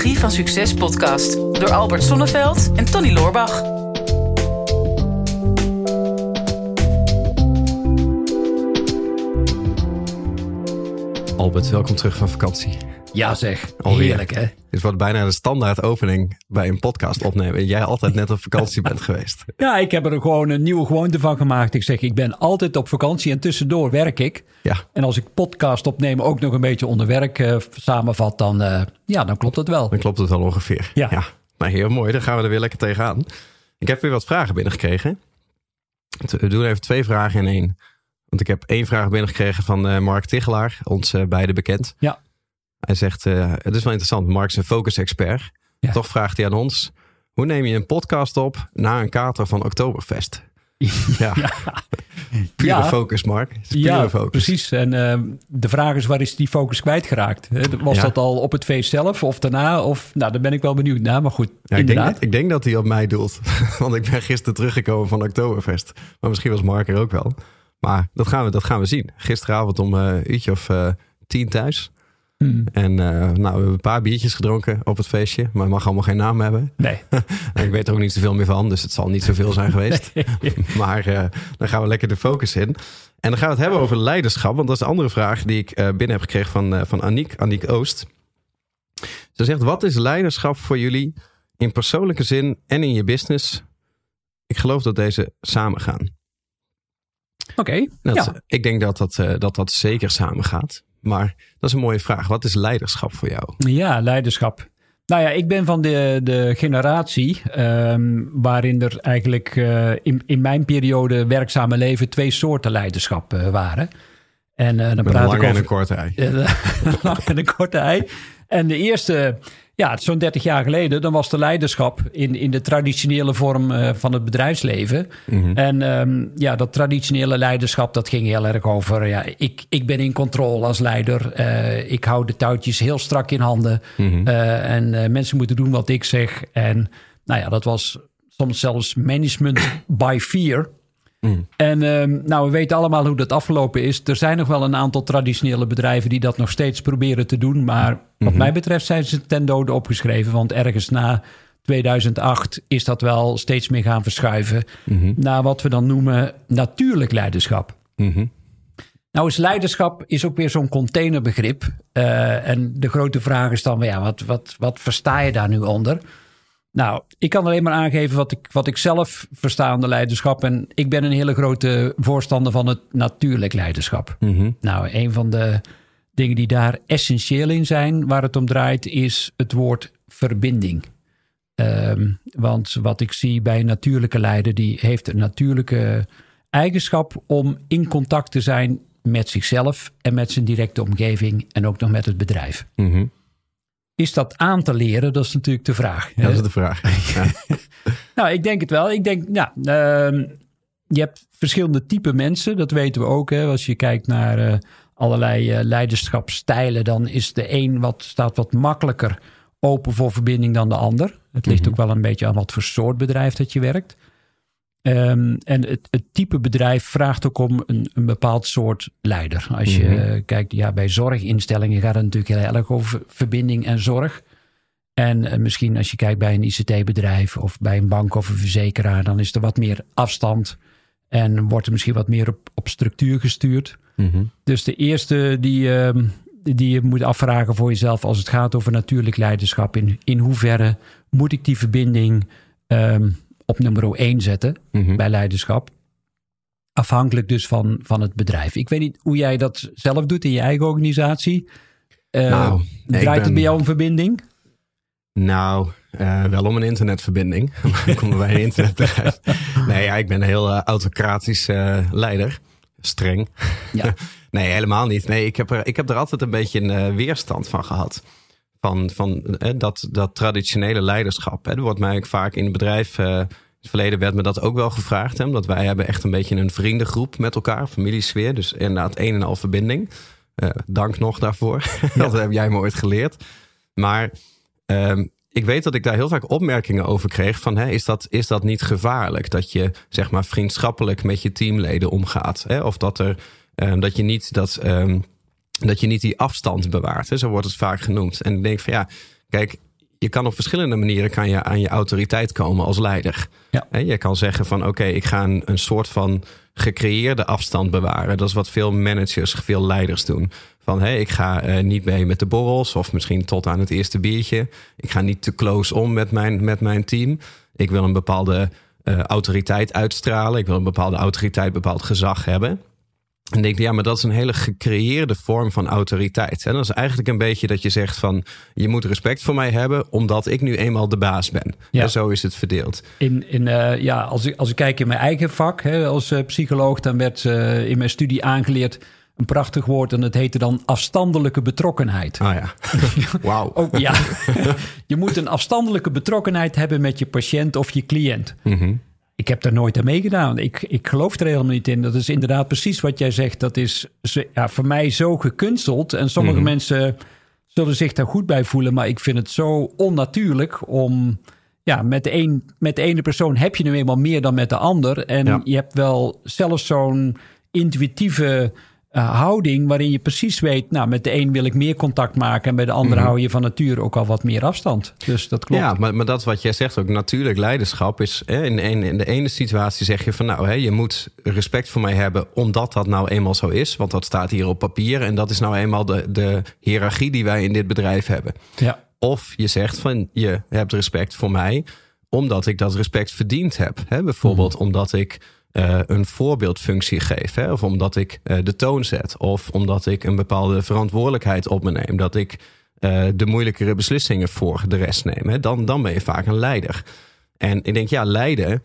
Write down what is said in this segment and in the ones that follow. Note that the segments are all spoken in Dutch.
Psychologie van Succes podcast door Albert Sonneveld en Tony Loorbach. Albert, welkom terug van vakantie. Ja zeg, Alweer. heerlijk hè? Dit wordt bijna de standaard opening bij een podcast opnemen. En jij altijd net op vakantie bent geweest. Ja, ik heb er gewoon een nieuwe gewoonte van gemaakt. Ik zeg, ik ben altijd op vakantie en tussendoor werk ik. Ja, En als ik podcast opneem ook nog een beetje onder werk eh, samenvat, dan, eh, ja, dan klopt het wel. dan klopt het wel ongeveer. Ja. Nou, heel mooi. Dan gaan we er weer lekker tegenaan. Ik heb weer wat vragen binnengekregen. We doen even twee vragen in één. Want ik heb één vraag binnengekregen van eh, Mark Tichelaar, ons beide bekend. Ja. Hij zegt, eh, het is wel interessant, Mark is een focus-expert. Ja. Toch vraagt hij aan ons, hoe neem je een podcast op na een kater van Oktoberfest? Ja, pure Ja. focus, Mark. Pure Ja, focus. precies. En eh, de vraag is, waar is die focus kwijtgeraakt? Was Ja. dat al op het feest zelf of daarna? Of, nou, daar ben ik wel benieuwd naar. Maar goed, ik, denk, inderdaad. ik denk dat hij op mij doelt. Want ik ben gisteren teruggekomen van Oktoberfest. Maar misschien was Mark er ook wel. Maar dat gaan we, dat gaan we zien. Gisteravond om eh, uurtje of tien thuis. Hmm. En eh, nou, we hebben een paar biertjes gedronken op het feestje. Maar het mag allemaal geen naam hebben. Nee. Ik weet er ook niet zoveel meer van. Dus het zal niet zoveel zijn geweest. maar eh, dan gaan we lekker de focus in. En dan gaan we het hebben over leiderschap. Want dat is de andere vraag die ik eh, binnen heb gekregen van, van Aniek, Aniek Oost. Ze zegt, wat is leiderschap voor jullie in persoonlijke zin en in je business? Ik geloof dat deze samen gaan. Oké, Dat, ja. Ik denk dat dat, dat dat zeker samen gaat. Maar dat is een mooie vraag. Wat is leiderschap voor jou? Ja, leiderschap. Nou ja, ik ben van de, de generatie ehm, waarin er eigenlijk eh, in, in mijn periode werkzame leven twee soorten leiderschap eh, waren. En eh, dan Met een ik lange en over een korte ei. Lange en een korte ei. En de eerste, ja, zo'n 30 jaar geleden, dan was de leiderschap in, in de traditionele vorm eh, van het bedrijfsleven. Mhm. En ehm, ja, dat traditionele leiderschap, dat ging heel erg over, ja, ik, ik ben in controle als leider. Eh, ik hou de touwtjes heel strak in handen. Mhm. Eh, en mensen moeten doen wat ik zeg. En nou ja, dat was soms zelfs management by fear. Mm. En ehm, nou, we weten allemaal hoe dat afgelopen is. Er zijn nog wel een aantal traditionele bedrijven die dat nog steeds proberen te doen. Maar wat mij betreft zijn ze ten dode opgeschreven. Want ergens na 2008 is dat wel steeds meer gaan verschuiven Mhm. naar wat we dan noemen natuurlijk leiderschap. Mhm. Nou is leiderschap is ook weer zo'n containerbegrip. Eh, en de grote vraag is dan, ja, wat, wat, wat versta je daar nu onder? Nou, ik kan alleen maar aangeven wat ik, wat ik zelf versta onder leiderschap. En ik ben een hele grote voorstander van het natuurlijk leiderschap. Mhm. Nou, een van de dingen die daar essentieel in zijn, waar het om draait, is het woord verbinding. Ehm, want wat ik zie bij een natuurlijke leider, die heeft een natuurlijke eigenschap om in contact te zijn met zichzelf en met zijn directe omgeving en ook nog met het bedrijf. Mhm. Is dat aan te leren? Dat is natuurlijk de vraag. Ja, dat is de vraag. Ja. Nou, ik denk het wel. Ik denk, nou, ehm, je hebt verschillende type mensen. Dat weten we ook. Hè. Als je kijkt naar eh, allerlei eh, leiderschapstijlen, dan is de een wat staat wat makkelijker open voor verbinding dan de ander. Het ligt ook wel een beetje aan wat voor soort bedrijf dat je werkt. Ehm, en het, het type bedrijf vraagt ook om een, een bepaald soort leider. Als je Mhm. eh, kijkt, ja, bij zorginstellingen gaat het natuurlijk heel erg over verbinding en zorg. En eh, misschien als je kijkt bij een ICT-bedrijf of bij een bank of een verzekeraar, dan is er wat meer afstand en wordt er misschien wat meer op, op structuur gestuurd. Mhm. Dus de eerste die, ehm, die je moet afvragen voor jezelf als het gaat over natuurlijk leiderschap, in, in hoeverre moet ik die verbinding ehm, op nummer 1 zetten Mhm. bij leiderschap? Afhankelijk dus van, van het bedrijf. Ik weet niet hoe jij dat zelf doet in je eigen organisatie. Eh, Nou, draait het bij jou om verbinding? Nou, eh, wel om een internetverbinding. ik kom bij een internetbedrijf. Nee, ja, ik ben een heel eh, autocratisch leider. Streng. Ja. nee, helemaal niet. Nee, ik heb er, ik heb er altijd een beetje een weerstand van gehad. Van, van eh, dat, dat traditionele leiderschap. Hè. Er wordt mij vaak in het bedrijf... eh, in het verleden werd me dat ook wel gevraagd. Hè, omdat wij hebben echt een beetje een vriendengroep met elkaar. Familiesfeer. Dus inderdaad een en al verbinding. Eh, dank nog daarvoor. dat heb jij me ooit geleerd. Maar Ehm, ik weet dat ik daar heel vaak opmerkingen over kreeg van hè, is, dat, is dat niet gevaarlijk dat je zeg maar vriendschappelijk met je teamleden omgaat? Hè? Of dat, er, ehm, dat, je niet dat, ehm, dat je niet die afstand bewaart. Hè? Zo wordt het vaak genoemd. En ik denk van ja, kijk, je kan op verschillende manieren kan je aan je autoriteit komen als leider. Ja. Hè, je kan zeggen van oké, ik ga een, een soort van gecreëerde afstand bewaren. Dat is wat veel managers, veel leiders doen. Van hé, ik ga eh, niet mee met de borrels of misschien tot aan het eerste biertje. Ik ga niet te close om met mijn, met mijn team. Ik wil een bepaalde eh, autoriteit uitstralen. Ik wil een bepaalde autoriteit, bepaald gezag hebben. En denk, ja, maar dat is een hele gecreëerde vorm van autoriteit. En dat is eigenlijk een beetje dat je zegt van... je moet respect voor mij hebben omdat ik nu eenmaal de baas ben. Ja. En zo is het verdeeld. In, in, eh, ja, als, ik, als ik kijk in mijn eigen vak hè, als eh, psycholoog... dan werd eh, in mijn studie aangeleerd een prachtig woord... en dat heette dan afstandelijke betrokkenheid. Ah ja, wauw. Ook, ja, je moet een afstandelijke betrokkenheid hebben met je patiënt of je cliënt. Mhm. Ik heb daar nooit aan meegedaan. Ik, ik geloof er helemaal niet in. Dat is inderdaad precies wat jij zegt. Dat is ja, voor mij zo gekunsteld. En sommige Mhm. mensen zullen zich daar goed bij voelen. Maar ik vind het zo onnatuurlijk om... Ja, met de, een, met de ene persoon heb je nu eenmaal meer dan met de ander. En Ja. je hebt wel zelfs zo'n intuïtieve eh, houding... waarin je precies weet... nou, met de een wil ik meer contact maken... en bij de ander Mhm. hou je van nature ook al wat meer afstand. Dus dat klopt. Ja, maar, maar dat wat jij zegt ook, natuurlijk leiderschap is... Hè, in, de ene, in de ene situatie zeg je van nou, hè, je moet respect voor mij hebben... omdat dat nou eenmaal zo is, want dat staat hier op papier... en dat is nou eenmaal de, de hiërarchie die wij in dit bedrijf hebben. ja. Of je zegt van je hebt respect voor mij omdat ik dat respect verdiend heb. Hè? Bijvoorbeeld omdat ik eh, een voorbeeldfunctie geef. Hè? Of omdat ik eh, de toon zet. Of omdat ik een bepaalde verantwoordelijkheid op me neem. Dat ik eh, de moeilijkere beslissingen voor de rest neem. Hè? Dan, dan ben je vaak een leider. En ik denk, ja, leiden.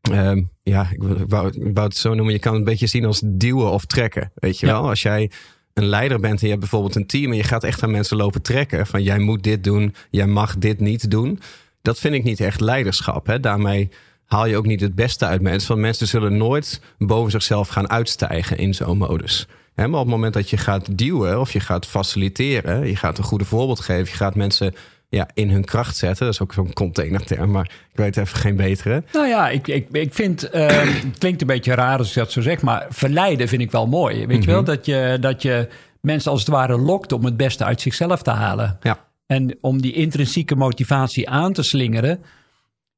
ehm, ja, ik wou, ik wou- ik wou het zo noemen. Je kan het een beetje zien als duwen of trekken. Weet je Ja. wel? Als jij een leider bent en je hebt bijvoorbeeld een team en je gaat echt aan mensen lopen trekken van jij moet dit doen, jij mag dit niet doen. Dat vind ik niet echt leiderschap. Hè? Daarmee haal je ook niet het beste uit mensen. Want mensen zullen nooit boven zichzelf gaan uitstijgen in zo'n modus. Hè, maar op het moment dat je gaat duwen of je gaat faciliteren, je gaat een goede voorbeeld geven, je gaat mensen ja, in hun kracht zetten. Dat is ook zo'n containerterm, maar ik weet even geen betere. Nou ja, ik, ik, ik vind, eh, het klinkt een beetje raar als ik dat zo zeg, maar verleiden vind ik wel mooi. Weet je wel, dat je, dat je mensen als het ware lokt om het beste uit zichzelf te halen. Ja. En om die intrinsieke motivatie aan te slingeren.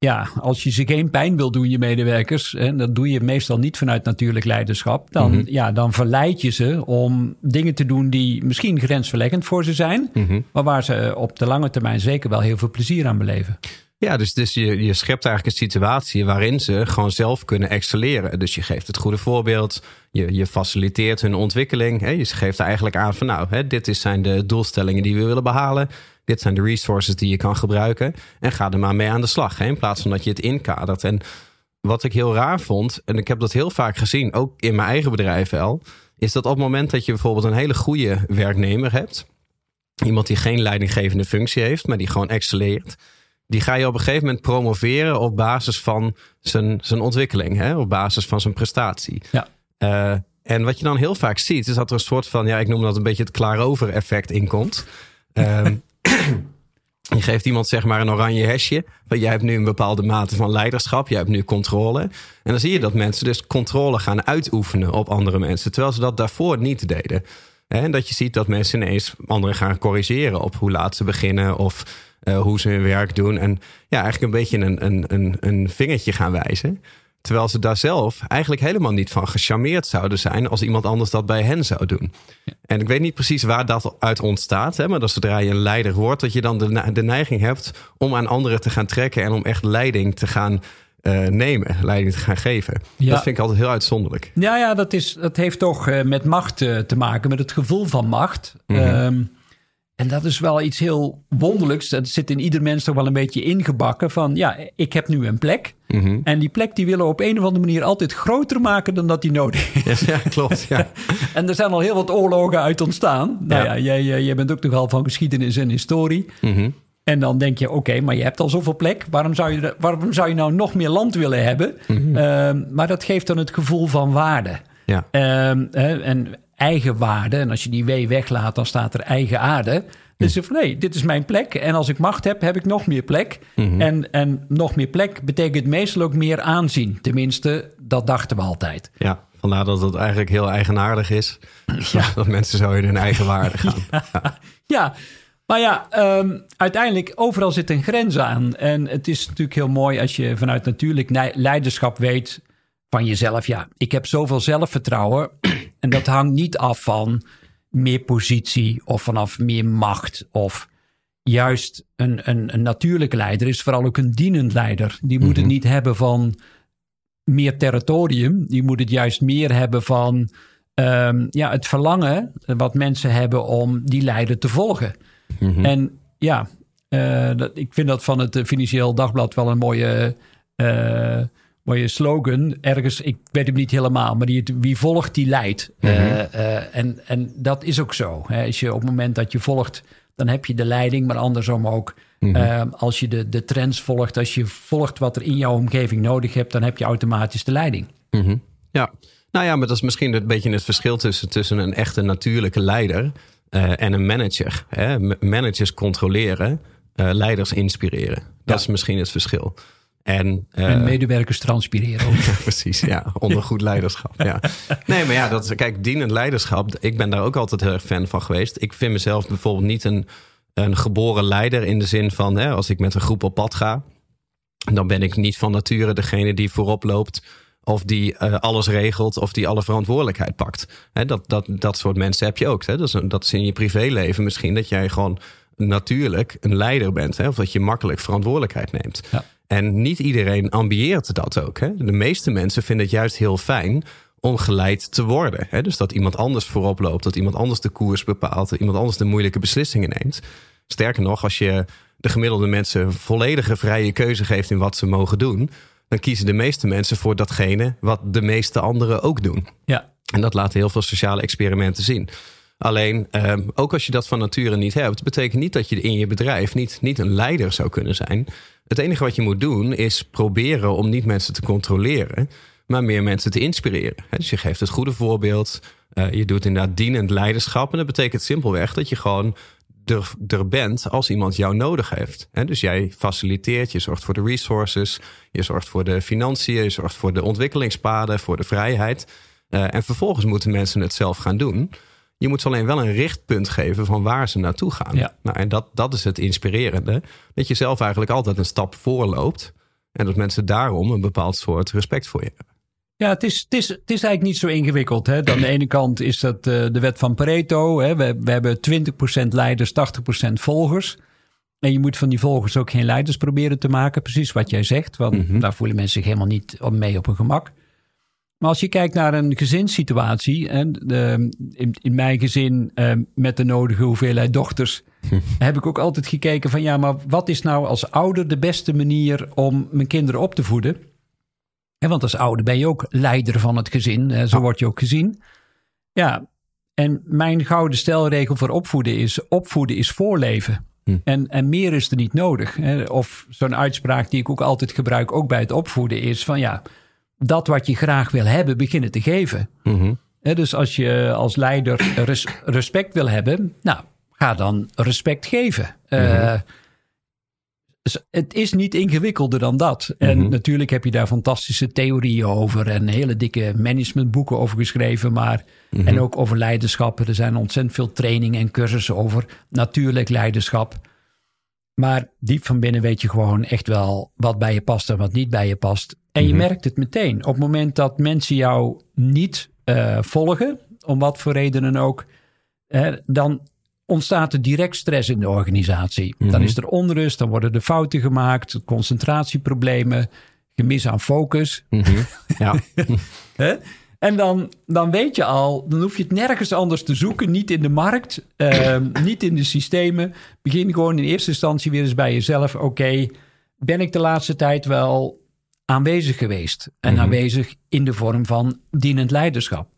Ja, als je ze geen pijn wil doen, je medewerkers, en dat doe je meestal niet vanuit natuurlijk leiderschap, dan, ja, dan verleid je ze om dingen te doen die misschien grensverleggend voor ze zijn, maar waar ze op de lange termijn zeker wel heel veel plezier aan beleven. Ja, dus, dus je, schept eigenlijk een situatie waarin ze gewoon zelf kunnen excelleren. Dus je geeft het goede voorbeeld, je, je faciliteert hun ontwikkeling. Hè? Je geeft eigenlijk aan van nou, hè, dit zijn de doelstellingen die we willen behalen. Dit zijn de resources die je kan gebruiken. En ga er maar mee aan de slag. Hè? In plaats van dat je het inkadert. En wat ik heel raar vond, en ik heb dat heel vaak gezien, ook in mijn eigen bedrijf wel, is dat op het moment dat je bijvoorbeeld een hele goede werknemer hebt, iemand die geen leidinggevende functie heeft, maar die gewoon excelleert, die ga je op een gegeven moment promoveren op basis van zijn, zijn ontwikkeling, hè? op basis van zijn prestatie. Ja. Eh, en wat je dan heel vaak ziet, is dat er een soort van, ja, ik noem dat een beetje het klaarover effect in komt. Ehm, je geeft iemand zeg maar een oranje hesje. Want jij hebt nu een bepaalde mate van leiderschap. Jij hebt nu controle. En dan zie je dat mensen dus controle gaan uitoefenen op andere mensen. Terwijl ze dat daarvoor niet deden. En dat je ziet dat mensen ineens anderen gaan corrigeren op hoe laat ze beginnen. Of eh, hoe ze hun werk doen. En ja, eigenlijk een beetje een, een, een, een vingertje gaan wijzen. Terwijl ze daar zelf eigenlijk helemaal niet van gecharmeerd zouden zijn als iemand anders dat bij hen zou doen. En ik weet niet precies waar dat uit ontstaat. Hè, maar dat zodra je een leider wordt, dat je dan de, de neiging hebt om aan anderen te gaan trekken en om echt leiding te gaan eh, nemen, leiding te gaan geven. Ja. Dat vind ik altijd heel uitzonderlijk. Ja, ja dat, is, dat heeft toch eh, met macht te maken, met het gevoel van macht. Ehm, en dat is wel iets heel wonderlijks. Dat zit in ieder mens toch wel een beetje ingebakken van... ja, ik heb nu een plek. En die plek die willen we op een of andere manier altijd groter maken dan dat die nodig is. Ja, klopt. Ja. En er zijn al heel wat oorlogen uit ontstaan. Nou ja, Ja. jij, jij, jij bent ook nogal van geschiedenis en historie. Mhm. En dan denk je, oké, maar je hebt al zoveel plek. Waarom zou je, waarom zou je nou nog meer land willen hebben? Ehm, maar dat geeft dan het gevoel van waarde. Ja. Ehm, en eigen waarde. En als je die W weglaat, dan staat er eigen aarde. Dus van nee, dit is mijn plek. En als ik macht heb, heb ik nog meer plek. En, en nog meer plek betekent meestal ook meer aanzien. Tenminste, dat dachten we altijd. ja, vandaar dat het eigenlijk heel eigenaardig is. Dat mensen zo in hun eigen waarde gaan. Ja, Maar ja, ehm, uiteindelijk overal zit een grens aan. En het is natuurlijk heel mooi als je vanuit natuurlijk leiderschap weet van jezelf. Ja, ik heb zoveel zelfvertrouwen. en dat hangt niet af van meer positie of vanaf meer macht. Of juist een, een, een natuurlijke leider is vooral ook een dienend leider. Die moet het niet hebben van meer territorium. Die moet het juist meer hebben van ehm, ja, het verlangen wat mensen hebben om die leider te volgen. En ja, eh, dat, ik vind dat van het Financieel Dagblad wel een mooie, eh, mooie slogan. Ergens, ik weet hem niet helemaal, maar die, wie volgt, die leidt. Eh, eh, en, en dat is ook zo. Hè. Als je op het moment dat je volgt, dan heb je de leiding, maar andersom ook. eh, als je de, de trends volgt, als je volgt wat er in jouw omgeving nodig hebt, dan heb je automatisch de leiding. Mhm. Ja, nou ja, maar dat is misschien een beetje het verschil tussen, tussen een echte natuurlijke leider eh, en een manager. Hè? Managers controleren, eh, leiders inspireren. Dat Ja. is misschien het verschil. En, eh, medewerkers transpireren precies, ja, onder goed leiderschap. Ja. Nee, maar ja, dat, is- kijk, dienend leiderschap, ik ben daar ook altijd heel erg fan van geweest. Ik vind mezelf bijvoorbeeld niet een, een geboren leider in de zin van, hè, als ik met een groep op pad ga, dan ben ik niet van nature degene die voorop loopt of die eh, alles regelt of die alle verantwoordelijkheid pakt. Hè, dat, dat, dat soort mensen heb je ook. Hè. Dat, is, dat is in je privéleven misschien dat jij gewoon natuurlijk een leider bent. Hè, of dat je makkelijk verantwoordelijkheid neemt. Ja. En niet iedereen ambieert dat ook. Hè. De meeste mensen vinden het juist heel fijn om geleid te worden. Hè. Dus dat iemand anders voorop loopt, dat iemand anders de koers bepaalt, dat iemand anders de moeilijke beslissingen neemt. Sterker nog, als je de gemiddelde mensen volledige vrije keuze geeft in wat ze mogen doen, dan kiezen de meeste mensen voor datgene wat de meeste anderen ook doen. Ja, En dat laten heel veel sociale experimenten zien. Alleen, ehm, ook als je dat van nature niet hebt, betekent niet dat je in je bedrijf niet, niet een leider zou kunnen zijn. Het enige wat je moet doen is proberen om niet mensen te controleren, maar meer mensen te inspireren. Dus je geeft het goede voorbeeld, eh, je doet inderdaad dienend leiderschap. En dat betekent simpelweg dat je gewoon er, bent als iemand jou nodig heeft. Dus jij faciliteert, je zorgt voor de resources, je zorgt voor de financiën, je zorgt voor de ontwikkelingspaden, voor de vrijheid. Eh, en vervolgens moeten mensen het zelf gaan doen. Je moet ze alleen wel een richtpunt geven van waar ze naartoe gaan. Ja. Nou, en dat, dat is het inspirerende. Dat je zelf eigenlijk altijd een stap voorloopt. En dat mensen daarom een bepaald soort respect voor je hebben. Ja, het is, het is, het is eigenlijk niet zo ingewikkeld. Hè? Dan aan de ene kant is dat eh, de wet van Pareto. Hè? We, we hebben 20% leiders, 80% volgers. En je moet van die volgers ook geen leiders proberen te maken. Precies wat jij zegt. Want daar voelen mensen zich helemaal niet mee op hun gemak. Maar als je kijkt naar een gezinssituatie. En in, in mijn gezin eh, met de nodige hoeveelheid dochters. heb ik ook altijd gekeken van ja, maar wat is nou als ouder de beste manier om mijn kinderen op te voeden? Hè, want als ouder ben je ook leider van het gezin. Hè, zo word je ook gezien. Ja, en mijn gouden stelregel voor opvoeden is: opvoeden is voorleven. En, en meer is er niet nodig. Hè. Of zo'n uitspraak die ik ook altijd gebruik, ook bij het opvoeden, is van ja, dat wat je graag wil hebben, beginnen te geven. Hè, dus als je als leider res- respect wil hebben, nou, ga dan respect geven. Eh, dus het is niet ingewikkelder dan dat. En natuurlijk heb je daar fantastische theorieën over en hele dikke managementboeken over geschreven, maar en ook over leiderschap. Er zijn ontzettend veel trainingen en cursussen over natuurlijk leiderschap. Maar diep van binnen weet je gewoon echt wel wat bij je past en wat niet bij je past. En je merkt het meteen. Op het moment dat mensen jou niet eh, volgen, om wat voor redenen ook, hè, dan ontstaat er direct stress in de organisatie. Dan is er onrust, dan worden er fouten gemaakt, concentratieproblemen, gemis aan focus. Ja. En dan, dan weet je al, dan hoef je het nergens anders te zoeken. Niet in de markt, ehm, niet in de systemen. Begin gewoon in eerste instantie weer eens bij jezelf. Oké, ben ik de laatste tijd wel aanwezig geweest? En aanwezig in de vorm van dienend leiderschap.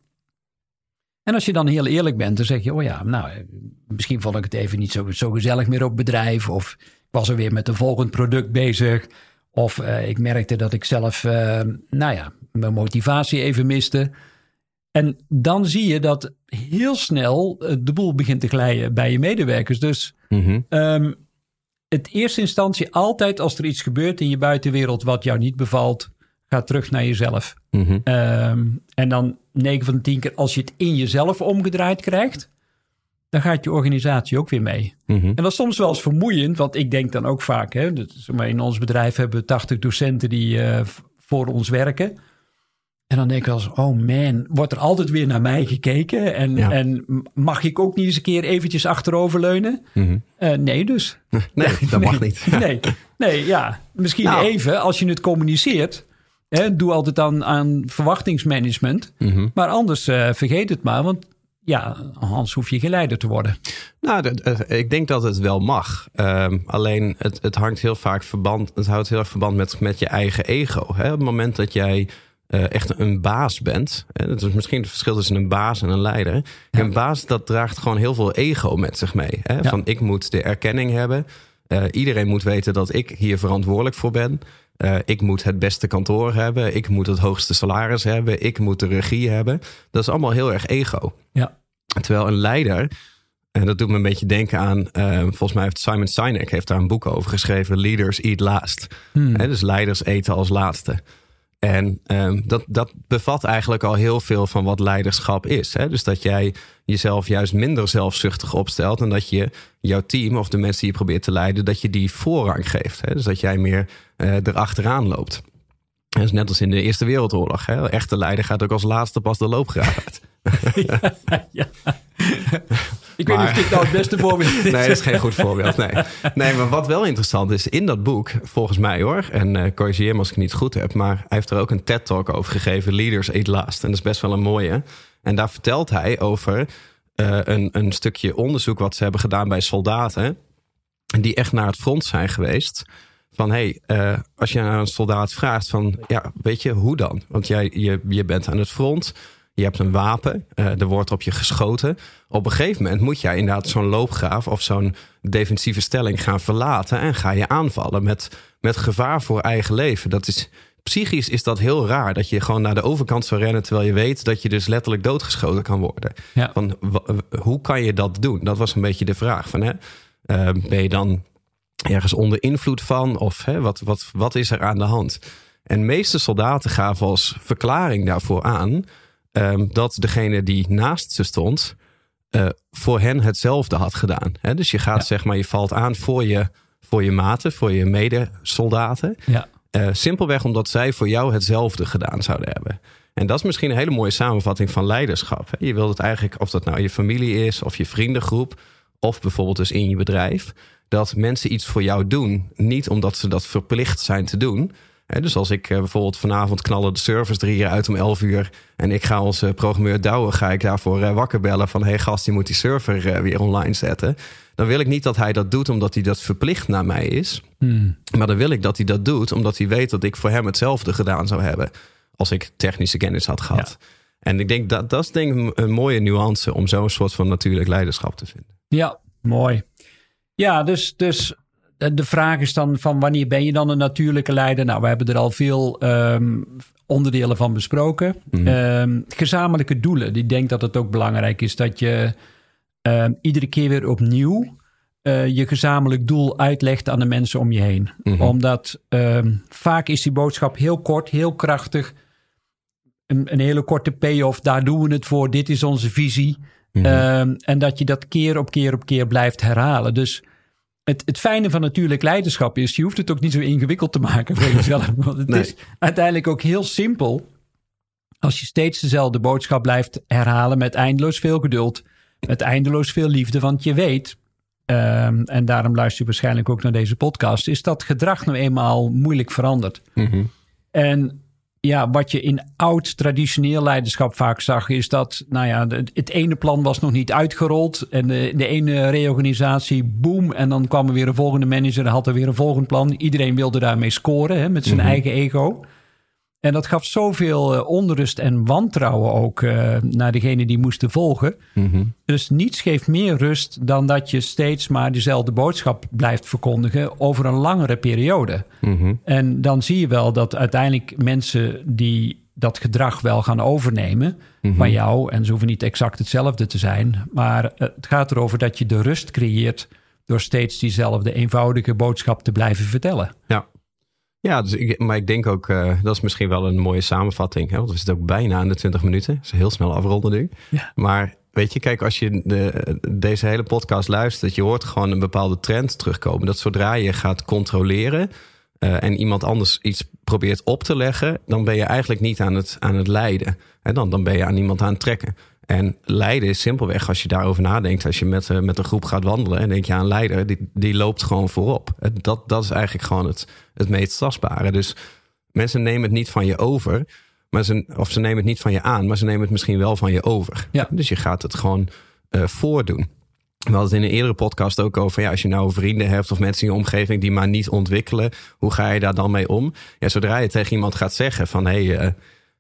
En als je dan heel eerlijk bent, dan zeg je: Oh ja, nou, misschien vond ik het even niet zo, zo gezellig meer op bedrijf. Of ik was er weer met een volgend product bezig. Of eh, ik merkte dat ik zelf, eh, nou ja, mijn motivatie even miste. En dan zie je dat heel snel eh, de boel begint te glijden bij je medewerkers. Dus ehm, het eerste instantie altijd als er iets gebeurt in je buitenwereld wat jou niet bevalt, ga terug naar jezelf. Mhm. Ehm, en dan 9 van de 10 keer als je het in jezelf omgedraaid krijgt, dan gaat je organisatie ook weer mee. Mhm. En dat is soms wel eens vermoeiend, want ik denk dan ook vaak, hè, dat, in ons bedrijf hebben we 80 docenten die eh, voor ons werken. En dan denk ik wel eens, oh man, wordt er altijd weer naar mij gekeken? En, Ja. en mag ik ook niet eens een keer eventjes achteroverleunen? Mhm. Eh, nee dus. Nee, dat mag niet. Nee, nee, ja. Misschien Nou. even als je het communiceert. Hè, doe altijd aan, aan verwachtingsmanagement. Mhm. Maar anders eh, vergeet het maar, want ja, anders hoef je geen leider te worden. Nou, eh, ik denk dat het wel mag. Ehm, alleen het, het hangt heel vaak verband. Het houdt heel erg verband met, met je eigen ego. Hè? Op het moment dat jij eh, echt een baas bent. Hè? Dat is misschien het verschil tussen een baas en een leider. Een baas dat draagt gewoon heel veel ego met zich mee. Hè? Ja. Van ik moet de erkenning hebben. Eh, iedereen moet weten dat ik hier verantwoordelijk voor ben. Eh, ik moet het beste kantoor hebben. Ik moet het hoogste salaris hebben. Ik moet de regie hebben. Dat is allemaal heel erg ego. Ja. Terwijl een leider, en dat doet me een beetje denken aan, volgens mij heeft Simon Sinek heeft daar een boek over geschreven, Leaders Eat Last. Hè, dus leiders eten als laatste. En ehm, dat, dat bevat eigenlijk al heel veel van wat leiderschap is. Hè? Dus dat jij jezelf juist minder zelfzuchtig opstelt en dat je jouw team of de mensen die je probeert te leiden, dat je die voorrang geeft. Hè? Dus dat jij meer eh erachteraan loopt. Dat is net als in de Eerste Wereldoorlog. Hè? Echte leider gaat ook als laatste pas de loopgraaf uit. ja. Ik weet niet of dit nou het beste voorbeeld is. Nee, dat is geen goed voorbeeld. Nee. nee, maar wat wel interessant is, in dat boek, volgens mij hoor, en eh corrigeer me als ik het niet goed heb, maar hij heeft er ook een TED-talk over gegeven, Leaders Eat Last. En dat is best wel een mooie. En daar vertelt hij over eh, een, een stukje onderzoek wat ze hebben gedaan bij soldaten, die echt naar het front zijn geweest. Van hey, eh, als je aan een soldaat vraagt van, ja, weet je, hoe dan? Want jij, je, je bent aan het front, je hebt een wapen, eh, er wordt op je geschoten. Op een gegeven moment moet jij inderdaad zo'n loopgraaf of zo'n defensieve stelling gaan verlaten en ga je aanvallen met, met gevaar voor eigen leven. Dat is, psychisch is dat heel raar dat je gewoon naar de overkant zou rennen terwijl je weet dat je dus letterlijk doodgeschoten kan worden. Ja. Van, hoe kan je dat doen? Dat was een beetje de vraag van, hè, eh, ben je dan ergens onder invloed van? Of hè, wat, wat, wat is er aan de hand? En meeste soldaten gaven als verklaring daarvoor aan ehm, dat degene die naast ze stond, eh, voor hen hetzelfde had gedaan. Hè? Dus je gaat, Ja. zeg maar, je valt aan voor je, voor je maten, voor je medesoldaten. Ja. Eh, simpelweg omdat zij voor jou hetzelfde gedaan zouden hebben. En dat is misschien een hele mooie samenvatting van leiderschap. hè. Je wilt het eigenlijk, of dat nou je familie is, of je vriendengroep, of bijvoorbeeld dus in je bedrijf, dat mensen iets voor jou doen, niet omdat ze dat verplicht zijn te doen. Dus als ik eh, bijvoorbeeld vanavond knallen de servers drie keer uit om 11 uur en ik ga als eh, programmeur Douwe, ga ik daarvoor eh, wakker bellen van hey gast, je moet die server weer online zetten. Dan wil ik niet dat hij dat doet omdat hij dat verplicht naar mij is. Hmm. Maar dan wil ik dat hij dat doet, omdat hij weet dat ik voor hem hetzelfde gedaan zou hebben. Als ik technische kennis had gehad. En ik denk dat dat is denk ik een mooie nuance om zo'n soort van natuurlijk leiderschap te vinden. Ja, mooi. Ja, dus, dus de de vraag is dan van wanneer ben je dan een natuurlijke leider? Nou, we hebben er al veel ehm, onderdelen van besproken. Ehm, gezamenlijke doelen. Ik denk dat het ook belangrijk is dat je ehm, iedere keer weer opnieuw eh, je gezamenlijk doel uitlegt aan de mensen om je heen. Omdat ehm, vaak is die boodschap heel kort, heel krachtig. Een, een hele korte payoff, daar doen we het voor. Dit is onze visie. Ehm, en dat je dat keer op keer op keer blijft herhalen. Dus het, het fijne van natuurlijk leiderschap is, je hoeft het ook niet zo ingewikkeld te maken voor jezelf. Want het Nee. is uiteindelijk ook heel simpel. Als je steeds dezelfde boodschap blijft herhalen met eindeloos veel geduld, met eindeloos veel liefde. Want je weet, ehm, en daarom luister je waarschijnlijk ook naar deze podcast, is dat gedrag nou eenmaal moeilijk verandert. En ja, wat je in oud traditioneel leiderschap vaak zag, is dat, nou ja, het ene plan was nog niet uitgerold. En de, de ene reorganisatie, boom. En dan kwam er weer een volgende manager en had er weer een volgend plan. Iedereen wilde daarmee scoren, hè, met zijn eigen ego. En dat gaf zoveel eh, onrust en wantrouwen ook eh, naar degene die moesten volgen. Dus niets geeft meer rust dan dat je steeds maar dezelfde boodschap blijft verkondigen over een langere periode. En dan zie je wel dat uiteindelijk mensen die dat gedrag wel gaan overnemen van jou, en ze hoeven niet exact hetzelfde te zijn, maar het gaat erover dat je de rust creëert door steeds diezelfde eenvoudige boodschap te blijven vertellen. Ja. Ja, dus ik, maar ik denk ook, eh, dat is misschien wel een mooie samenvatting. Hè? Want we zitten ook bijna aan de 20 minuten. Dat is heel snel afronden nu. Ja. Maar weet je, kijk, als je de, deze hele podcast luistert, je hoort gewoon een bepaalde trend terugkomen. Dat zodra je gaat controleren uh, en iemand anders iets probeert op te leggen, dan ben je eigenlijk niet aan het, aan het leiden. En dan, dan ben je aan iemand aan het trekken. En leiden is simpelweg, als je daarover nadenkt, als je met, uh, met een groep gaat wandelen en denk je aan leider, die, die loopt gewoon voorop. Dat, dat is eigenlijk gewoon het, het meest tastbare. Dus mensen nemen het niet van je over, maar ze, of ze nemen het niet van je aan, maar ze nemen het misschien wel van je over. Ja. Dus je gaat het gewoon uh, voordoen. We hadden het in een eerdere podcast ook over. Ja, als je nou vrienden hebt of mensen in je omgeving die maar niet ontwikkelen, hoe ga je daar dan mee om? Ja, zodra je tegen iemand gaat zeggen van hé, hey, uh,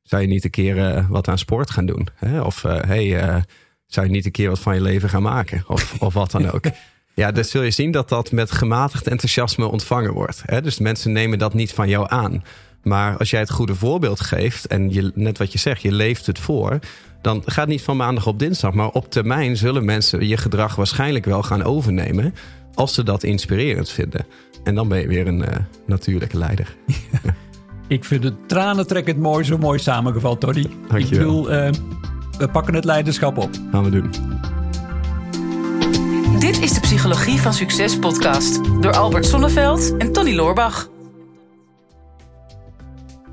zou je niet een keer uh, wat aan sport gaan doen? Hè? Of hé, hey, zou je niet een keer wat van je leven gaan maken? Of, of wat dan ook. Ja, dan zul je zien dat dat met gematigd enthousiasme ontvangen wordt. Hè? Dus mensen nemen dat niet van jou aan. Maar als jij het goede voorbeeld geeft en je, net wat je zegt, je leeft het voor, dan gaat het niet van maandag op dinsdag. Maar op termijn zullen mensen je gedrag waarschijnlijk wel gaan overnemen als ze dat inspirerend vinden. En dan ben je weer een uh, natuurlijke leider. Ik vind het tranentrekkend mooi, zo mooi samengevat, Tony. Ik bedoel, uh, we pakken het leiderschap op. Gaan we doen. Dit is de Psychologie van Succes podcast door Albert Sonneveld en Tony Loorbach.